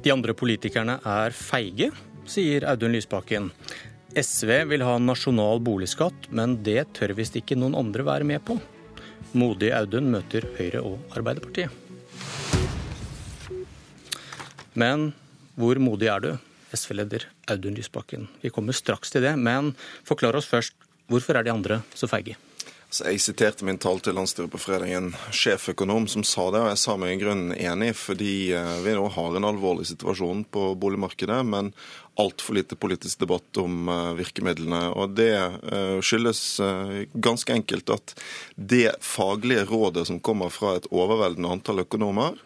De andre politikerne er feige, sier Audun Lysbakken. SV vil ha nasjonal boligskatt, men det tør visst ikke noen andre være med på. Modig Audun møter Høyre og Arbeiderpartiet. Men hvor modig er du, SV-leder Audun Lysbakken? Vi kommer straks til det, men forklar oss først. Hvorfor er de andre så feige? Så jeg siterte min tale til landsstyret på fredag en sjeføkonom som sa det, og jeg sa meg i grunnen enig, fordi eh, vi nå har en alvorlig situasjon på boligmarkedet, men altfor lite politisk debatt om eh, virkemidlene. Og det eh, skyldes ganske enkelt at det faglige rådet som kommer fra et overveldende antall økonomer,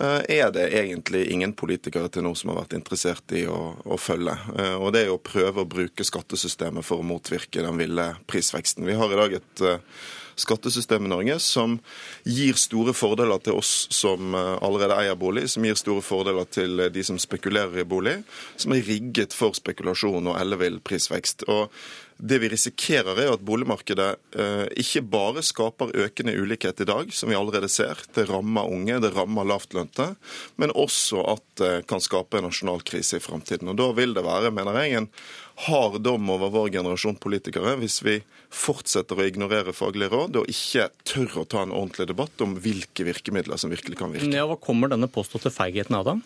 er det egentlig ingen politikere til nå som har vært interessert i å, å, følge. Eh, og det er å prøve å bruke skattesystemet for å motvirke den ville prisveksten. Vi har i dag et eh, skattesystem i Norge som gir store fordeler til oss som allerede eier bolig, som gir store fordeler til de som spekulerer i bolig, som er rigget for spekulasjon og ellevill prisvekst. Og det vi risikerer, er at boligmarkedet eh, ikke bare skaper økende ulikhet i dag, som vi allerede ser. Det rammer unge, det rammer lavtlønte. Men også at det kan skape en nasjonal krise i framtiden. Og da vil det være, mener jeg, en hard dom over vår generasjon politikere hvis vi fortsetter å ignorere faglige råd og ikke tør å ta en ordentlig debatt om hvilke virkemidler som virkelig kan virke. Ja, Hva kommer denne påståtte feigheten av, da?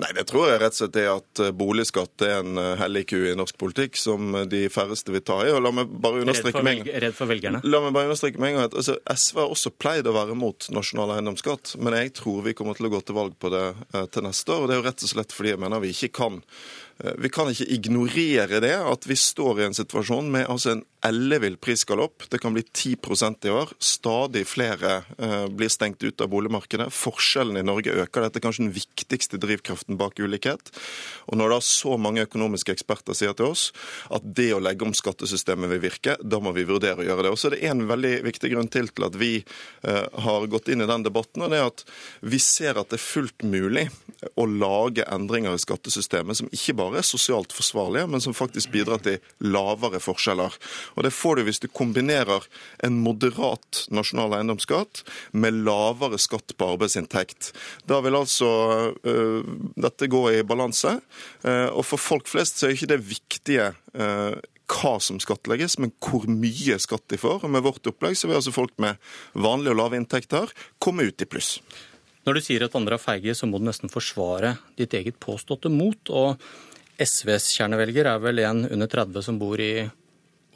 Nei, Det tror jeg rett og slett er at eh, boligskatt er en eh, hellig ku i norsk politikk som de færreste vil ta i. og La meg bare understreke meg Redd for velgerne? La meg bare understreke meg at altså, SV har også pleid å være mot nasjonal eiendomsskatt, men jeg tror vi kommer til å gå til valg på det eh, til neste år. og Det er jo rett og slett fordi jeg mener vi ikke kan Eh, vi kan ikke ignorere det, at vi står i en situasjon med altså en ellevill prisgalopp. Det kan bli 10% i år. Stadig flere eh, blir stengt ut av boligmarkedet. Forskjellene i Norge øker. Dette er kanskje den viktigste drivkraften bak ulikhet. Og når da så mange økonomiske eksperter sier til oss at det å legge om skattesystemet vil virke, da må vi vurdere å gjøre det. Og så er det en veldig viktig grunn til til at vi eh, har gått inn i den debatten, og det er at vi ser at det er fullt mulig å lage endringer i skattesystemet som ikke bare er sosialt forsvarlige, men som faktisk bidrar til lavere forskjeller. Og Det får du hvis du kombinerer en moderat nasjonal eiendomsskatt med lavere skatt på arbeidsinntekt. Da vil altså uh, dette gå i balanse. Uh, og for folk flest så er ikke det viktige uh, hva som skattlegges, men hvor mye skatt de får. Og Med vårt opplegg så vil altså folk med vanlige og lave inntekter komme ut i pluss. Når du sier at andre er feige, så må du nesten forsvare ditt eget påståtte mot. Og SVs kjernevelger er vel en under 30 som bor i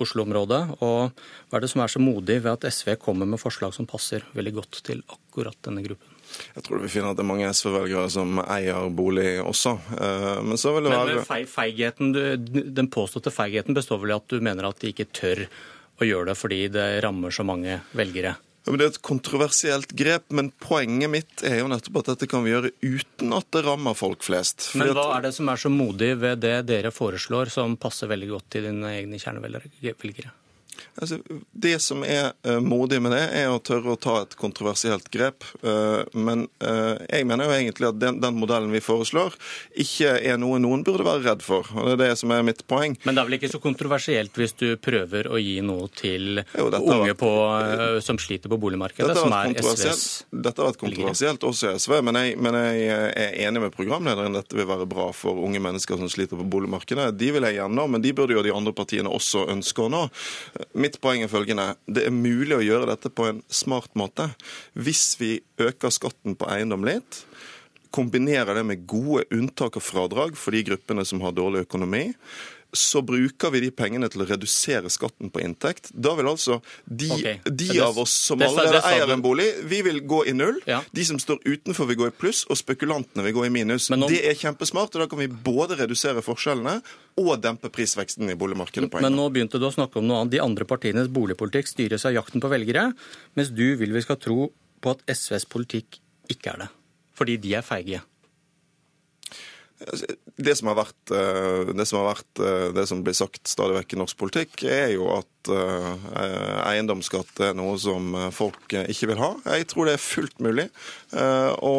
Oslo-området. Og hva er det som er så modig ved at SV kommer med forslag som passer veldig godt til akkurat denne gruppen? Jeg tror vi finner at det er mange SV-velgere som eier bolig også. Eh, men så vil det være... Men feigheten, Den påståtte feigheten består vel i at du mener at de ikke tør å gjøre det fordi det rammer så mange velgere? Ja, det er et kontroversielt grep, men poenget mitt er jo nettopp at dette kan vi gjøre uten at det rammer folk flest. Men hva er det som er så modig ved det dere foreslår, som passer veldig godt til dine egne kjernevelgere? Altså, det som er uh, modig med det, er å tørre å ta et kontroversielt grep. Uh, men uh, jeg mener jo egentlig at den, den, modellen vi foreslår, ikke er noe noen burde være redd for. og Det er det som er mitt poeng. Men det er vel ikke så kontroversielt hvis du prøver å gi noe til jo, unge på, som sliter på boligmarkedet, som er SVs Dette har vært kontroversielt også i SV, men jeg, men jeg er enig med programlederen. Dette vil være bra for unge mennesker som sliter på boligmarkedet. De vil jeg gjennom, men de burde jo de andre partiene også ønske å nå. Mitt poeng er følgende. Det er mulig å gjøre dette på en smart måte. Hvis vi øker skatten på eiendom litt, kombinerer det med gode unntak og fradrag for de gruppene som har dårlig økonomi, så bruker vi de pengene til å redusere skatten på inntekt. Da vil altså de, okay. de det, av oss som allerede eier en bolig, vi vil gå i null. Ja. De som står utenfor vil gå i pluss, og spekulantene vil gå i minus. Om, det er kjempesmart, og da kan vi både redusere forskjellene og dempe prisveksten i boligmarkedet. på en Men nå begynte du å snakke om noe annet. De andre partienes boligpolitikk styres av jakten på velgere, mens du vil vi skal tro på at SVs politikk ikke er det. Fordi de er feige. Det som har vært eh, det som, har vært, eh, det som blir sagt stadig vekk i norsk politikk, er jo at at eiendomsskatt er noe som folk ikke vil ha. Jeg tror det er fullt mulig å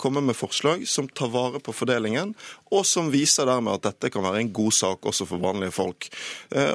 komme med forslag som tar vare på fordelingen, og som viser dermed at dette kan være en god sak også for vanlige folk.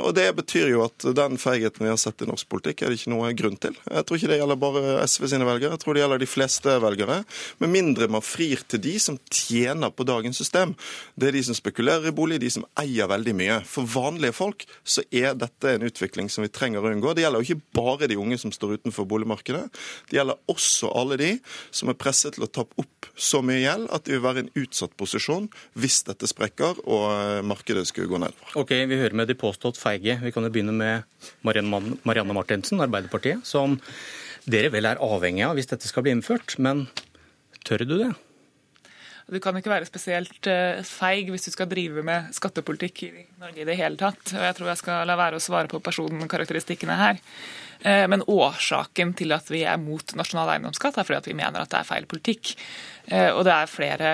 Og Det betyr jo at den feigheten vi har sett i norsk politikk, er det ikke noe grunn til. Jeg tror ikke det gjelder bare SV sine velgere, jeg tror det gjelder de fleste velgere. Med mindre man frir til de som tjener på dagens system. Det er de som spekulerer i bolig, de som eier veldig mye. For vanlige folk så er dette en utvikling som vi trenger å unngå. Det gjelder jo ikke bare de unge som står utenfor boligmarkedet. Det gjelder også alle de som er presset til å tappe opp så mye gjeld at de vil være i en utsatt posisjon hvis dette sprekker og eh, markedet skulle gå nedover. Ok, Vi hører med de påstått feige. Vi kan jo begynne med Marianne Martinsen, Arbeiderpartiet, som dere vel er avhengig av hvis dette skal bli innført. Men tør du det? Du kan ikke være spesielt eh, feig hvis du skal drive med skattepolitikk i Norge i det hele tatt. Og jeg tror jeg skal la være å svare på personkarakteristikkene her. Eh, men årsaken til at vi er mot nasjonal eiendomsskatt, er fordi at vi mener at det er feil politikk. Eh, og det er flere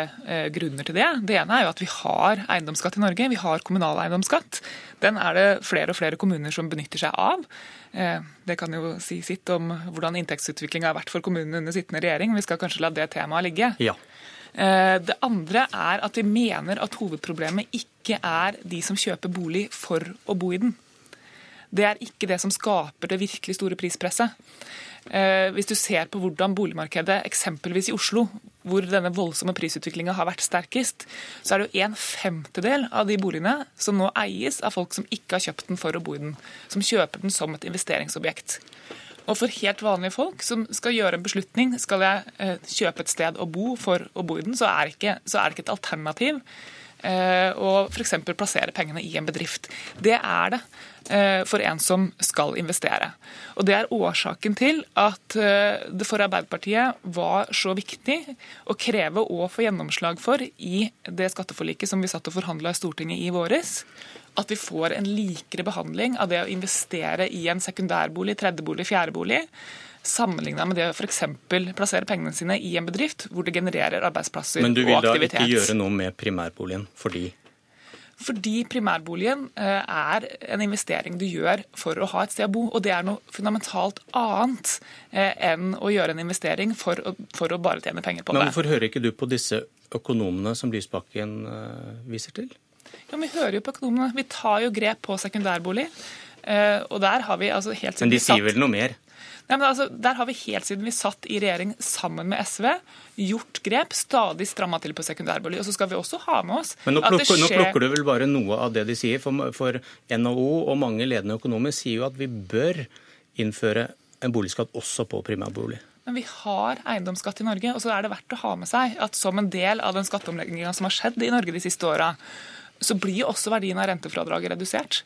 grunner til det. Det ene er jo at vi har eiendomsskatt i Norge. Vi har kommunal eiendomsskatt. Den er det flere og flere kommuner som benytter seg av. Det kan jo si sitt om hvordan inntektsutviklinga har vært for kommunene under sittende regjering. Vi skal kanskje la det temaet ligge. Ja. Eh, det andre er at vi mener at hovedproblemet ikke er de som kjøper bolig for å bo i den. Det er ikke det som skaper det virkelig store prispresset. Eh, hvis du ser på hvordan boligmarkedet eksempelvis i Oslo, hvor denne voldsomme prisutviklinga har vært sterkest, så er det jo en femtedel av de boligene som nå eies av folk som ikke har kjøpt den for å bo i den. Som kjøper den som et investeringsobjekt. Og for helt vanlige folk som skal gjøre en beslutning, skal jeg eh, kjøpe et sted å bo for å bo i den, så er, ikke, så er det ikke et alternativ eh, å f.eks. plassere pengene i en bedrift. Det er det eh, for en som skal investere. Og Det er årsaken til at det for Arbeiderpartiet var så viktig å kreve og få gjennomslag for i det skatteforliket som vi satt og forhandla i Stortinget i våres, at vi får en likere behandling av det å investere i en sekundærbolig, tredjebolig, fjerdebolig, sammenligna med det å f.eks. plassere pengene sine i en bedrift hvor det genererer arbeidsplasser og aktivitet. Men du vil da ikke gjøre noe med primærboligen fordi? Fordi primærboligen eh, er en investering du gjør for å ha et sted å bo. Og det er noe fundamentalt annet eh, enn å gjøre en investering for å, for å bare tjene penger på det. Men hvorfor hører ikke du på disse økonomene som Lysbakken eh, viser til? Ja, Vi hører jo på økonomene. Vi tar jo grep på sekundærbolig. Eh, og der har vi altså helt siden Men de sier vel noe mer? Men altså, Der har vi helt siden vi satt i regjering sammen med SV, gjort grep, stadig stramma til på sekundærbolig. Og så skal vi også ha med oss Men nå plukker, skjer... nå plukker, du vel bare noe av det de sier. For, for NHO og mange ledende økonomer sier jo at vi bør innføre en boligskatt også på primærbolig. Men vi har eiendomsskatt i Norge, og så er det verdt å ha med seg at som en del av den skatteomlegginga som har skjedd i Norge de siste åra, så blir også verdien av rentefradraget redusert.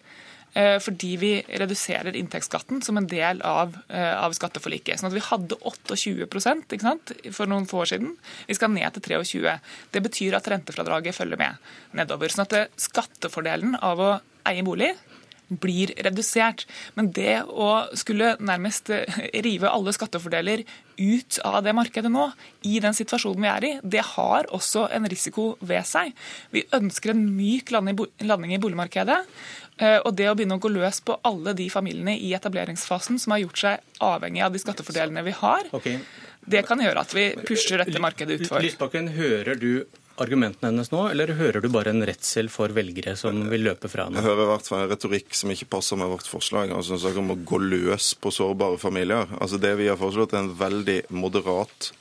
Eh, fordi vi reduserer inntektsskatten som en del av, eh, av skatteforliket. Sånn at Vi hadde 28 ikke sant, for noen få år siden. Vi skal ned til 23 Det betyr at rentefradraget følger med nedover. Sånn at eh, skattefordelen av å eie bolig blir redusert. Men det å skulle nærmest rive alle skattefordeler ut av det markedet nå, i den situasjonen vi er i, det har også en risiko ved seg. Vi ønsker en myk landing i boligmarkedet. Eh, og det å begynne å gå løs på alle de familiene i etableringsfasen som har gjort seg avhengig av de skattefordelene vi har, okay. det kan gjøre at vi pusher dette markedet utfor. Lysbakken, hører du argumentene hennes nå, eller hører du bare en redsel for velgere som vil løpe fra henne? Jeg hører i hvert fall en retorikk som ikke passer med vårt forslag. altså Snakk om å gå løs på sårbare familier. Altså Det vi har foreslått, er en veldig moderat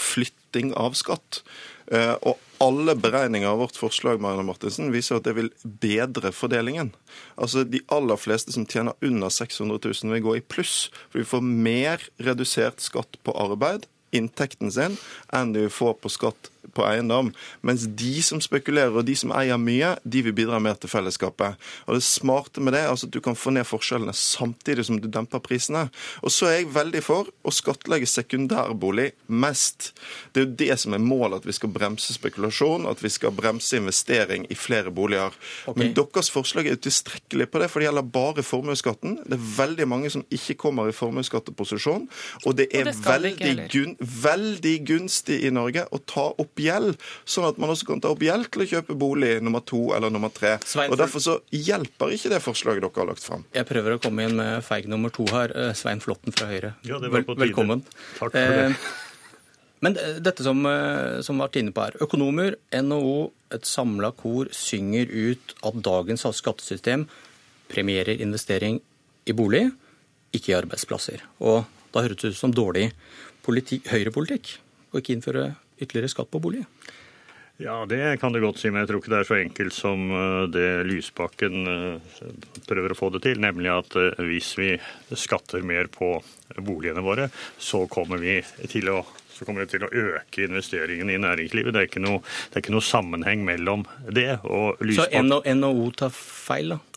flytting av skatt. Eh, og alle beregninger av vårt forslag Marianne Martinsen, viser at det vil bedre fordelingen. Altså De aller fleste som tjener under 600 000 vil gå i pluss. For vi får mer redusert skatt på arbeid, inntekten sin, enn de får på skatt på eiendom. Mens de som spekulerer og de som eier mye, de vil bidra mer til fellesskapet. Og Det smarte med det er altså at du kan få ned forskjellene samtidig som du demper prisene. Og så er jeg veldig for å skattlegge sekundærbolig mest. Det er jo det som er målet, at vi skal bremse spekulasjon, at vi skal bremse investering i flere boliger. Okay. Men deres forslag er utilstrekkelig på det, for det gjelder bare formuesskatten. Det er veldig mange som ikke kommer i formuesskatteposisjon, og det er og det veldig, gun, veldig gunstig i Norge å ta opp gjeld, sånn at man også kan ta opp gjeld til å kjøpe bolig nummer to eller nummer tre. Og Derfor så hjelper ikke det forslaget dere har lagt fram. Jeg prøver å komme inn med feig nummer to her. Eh, Svein Flåtten fra Høyre. Ja, det var på tide. Velkommen. Takk for det. Eh, men dette som, som vært inne på her. Økonomer, NHO, et samla kor synger ut at dagens skattesystem premierer investering i bolig, ikke i arbeidsplasser. Og da høres det ut som dårlig høyrepolitikk å ikke innføre ytterligere skatt på bolig. Ja, det kan du godt si, men jeg tror ikke det er så enkelt som eh, det Lysbakken eh, prøver å få det til. Nemlig at eh, hvis vi skatter mer på boligene våre, så kommer vi til å så kommer det til å øke investeringene i næringslivet. Det er ikke noe, er ikke noe sammenheng mellom det og Lysbakken. Så NHO tar feil, da?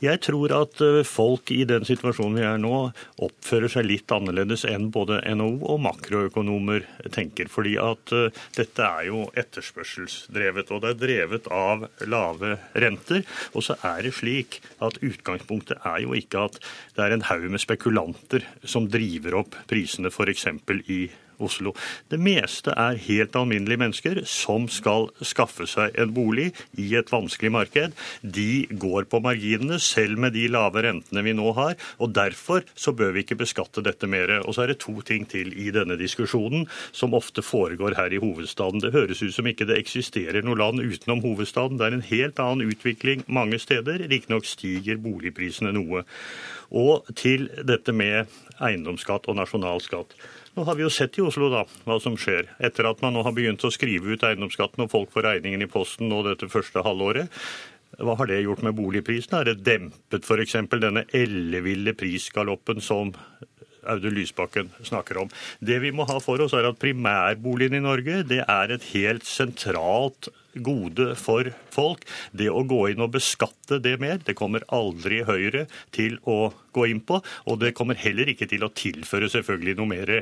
Jeg tror at eh, folk i den situasjonen vi er nå, oppfører seg litt annerledes enn både NHO og makroøkonomer tenker. Fordi at eh, dette er jo etterspørselsdrevet, og det er drevet av lave renter. Og så er det slik at utgangspunktet er jo ikke at det er en haug med spekulanter som driver opp prisene f.eks. i Oslo. Det meste er helt alminnelige mennesker som skal skaffe seg en bolig i et vanskelig marked. De går på marginene, selv med de lave rentene vi nå har. og Derfor så bør vi ikke beskatte dette mer. Og så er det to ting til i denne diskusjonen som ofte foregår her i hovedstaden. Det høres ut som ikke det eksisterer noe land utenom hovedstaden. Det er en helt annen utvikling mange steder. Riktignok stiger boligprisene noe. Og til dette med eiendomsskatt og nasjonalskatt. Nå har vi jo sett i Oslo da, hva som skjer. Etter at man nå har begynt å skrive ut eiendomsskatten og folk får regningen i posten nå dette første halvåret. Hva har det gjort med boligprisene? Er det dempet f.eks. denne elleville prisgaloppen som Audun Lysbakken snakker om. Det vi må ha for oss, er at primærboligen i Norge det er et helt sentralt gode for folk. Det å gå inn og beskatte det mer, det kommer aldri Høyre til å gå inn på. Og det kommer heller ikke til å tilføre selvfølgelig noe mer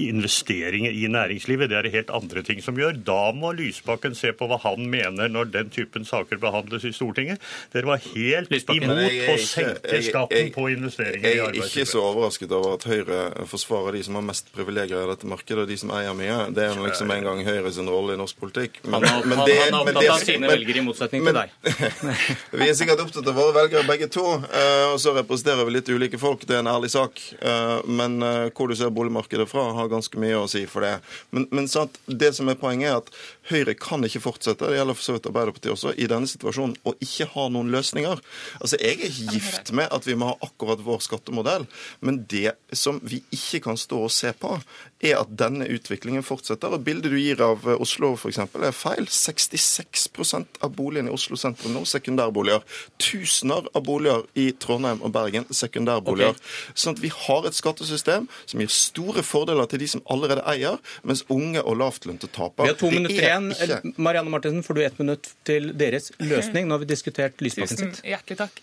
investeringer i næringslivet. Det er det helt andre ting som gjør. Da må Lysbakken se på hva han mener når den typen saker behandles i Stortinget. Dere var helt Lysbakken. imot å senke skatten på investeringer i arbeidslivet. Jeg er ikke så overrasket over at Høyre forsvarer de som har mest privilegier i dette markedet, og de som eier mye. Det er liksom en gang Høyre sin rolle i norsk politikk. Men, men det han er opptatt av sine velgere, i motsetning til deg. vi er sikkert opptatt av våre velgere begge to, eh, og så representerer vi litt ulike folk. Det er en ærlig sak. Eh, men eh, hvor du ser boligmarkedet fra, har ganske mye å si for det. Men, men sant, det som er poenget, er at Høyre kan ikke fortsette, det gjelder for så vidt Arbeiderpartiet også, i denne situasjonen å ikke ha noen løsninger. Altså, Jeg er ikke gift med at vi må ha akkurat vår skattemodell, men det som vi ikke kan stå og se på, er at denne utviklingen fortsetter. og Bildet du gir av Oslo f.eks. er feil. 66 6 av boligene i Oslo sentrum nå sekundærboliger. Tusener av boliger i Trondheim og Bergen sekundærboliger. Okay. Sånn at vi har et skattesystem som gir store fordeler til de som allerede eier, mens unge og lavtlønte taper. Vi har to minutter igjen. Ikke... Marianne Martinsen, får du ett minutt til deres løsning? Nå har vi diskutert Lysbakken sitt. Tusen hjertelig takk.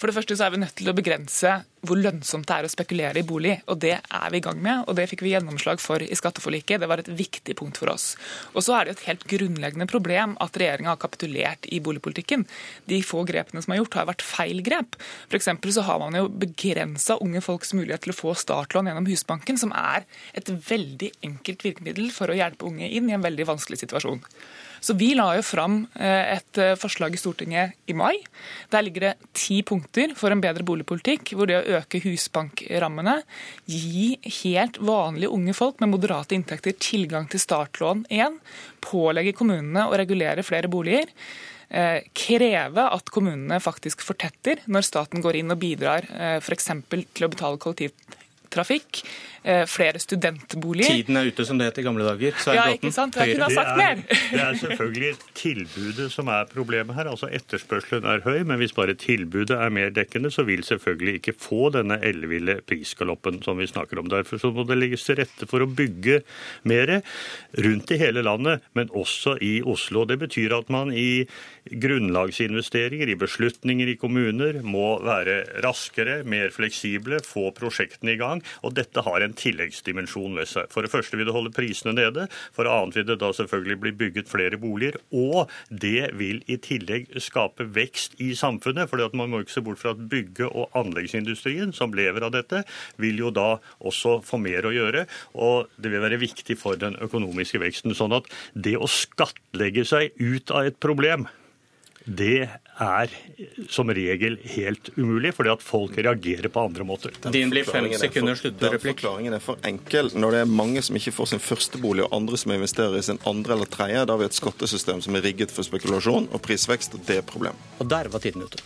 For det første så er vi nødt til å begrense hvor lønnsomt det er å spekulere i bolig. Og det er vi i gang med, og det fikk vi gjennomslag for i skatteforliket. Det var et viktig punkt for oss. Og så er det et helt grunnleggende problem at regjeringa har kapitulert i boligpolitikken. De få grepene som er gjort, har vært feil grep. For så har man jo begrensa unge folks mulighet til å få startlån gjennom Husbanken, som er et veldig enkelt virkemiddel for å hjelpe unge inn i en veldig vanskelig situasjon. Så Vi la jo fram eh, et eh, forslag i Stortinget i mai. Der ligger det ti punkter for en bedre boligpolitikk, hvor det å øke husbankrammene, gi helt vanlige unge folk med moderate inntekter tilgang til startlån igjen, pålegge kommunene å regulere flere boliger, eh, kreve at kommunene faktisk fortetter når staten går inn og bidrar f.eks. til å betale kollektivtrafikk, Eh, flere studentboliger. Tiden er ute, som det het i gamle dager. ja, ikke sant? Jeg kunne ha sagt mer. Det er selvfølgelig tilbudet som er problemet her. Altså Etterspørselen er høy, men hvis bare tilbudet er mer dekkende, så vil selvfølgelig ikke få denne elleville prisgaloppen som vi snakker om. Derfor så må det legges til rette for å bygge mer rundt i hele landet, men også i Oslo. Det betyr at man i grunnlagsinvesteringer, i beslutninger i kommuner, må være raskere, mer fleksible, få prosjektene i gang. Gang. Og dette har en tilleggsdimensjon ved seg. For det første vil det holde prisene nede. For det annet vil det da selvfølgelig bli bygget flere boliger. Og det vil i tillegg skape vekst i samfunnet. For man må ikke se bort fra at bygge- og anleggsindustrien, som lever av dette, vil jo da også få mer å gjøre. Og det vil være viktig for den økonomiske veksten. Sånn at det å skattlegge seg ut av et problem det er som regel helt umulig, fordi at folk reagerer på andre måter. Din blir fem sekunder sluttreplikk. Forklaringen er for enkel. Når det er mange som ikke får sin første bolig, og andre som investerer i sin andre eller tredje, da har vi et skattesystem som er rigget for spekulasjon og prisvekst, og det er problemet. Og der var tiden ute.